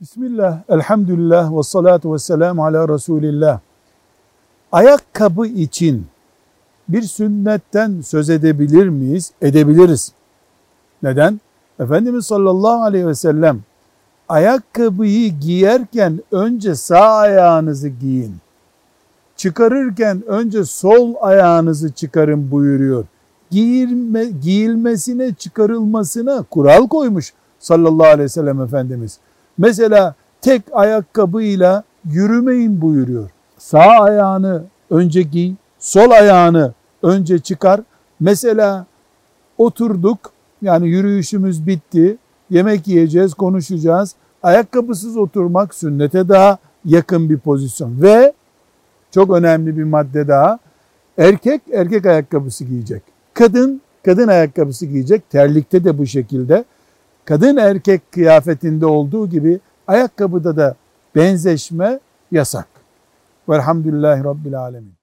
Bismillah, elhamdülillah ve salatu ve selamu ala Resulillah. Ayakkabı için bir sünnetten söz edebilir miyiz? Edebiliriz. Neden? Efendimiz sallallahu aleyhi ve sellem ayakkabıyı giyerken önce sağ ayağınızı giyin. Çıkarırken önce sol ayağınızı çıkarın buyuruyor. Giyilme, giyilmesine çıkarılmasına kural koymuş sallallahu aleyhi ve sellem Efendimiz. Mesela tek ayakkabıyla yürümeyin buyuruyor. Sağ ayağını önce giy, sol ayağını önce çıkar. Mesela oturduk yani yürüyüşümüz bitti. Yemek yiyeceğiz, konuşacağız. Ayakkabısız oturmak sünnete daha yakın bir pozisyon. Ve çok önemli bir madde daha. Erkek erkek ayakkabısı giyecek. Kadın kadın ayakkabısı giyecek. Terlikte de bu şekilde. Kadın erkek kıyafetinde olduğu gibi ayakkabıda da benzeşme yasak. Velhamdülillahi Rabbil Alemin.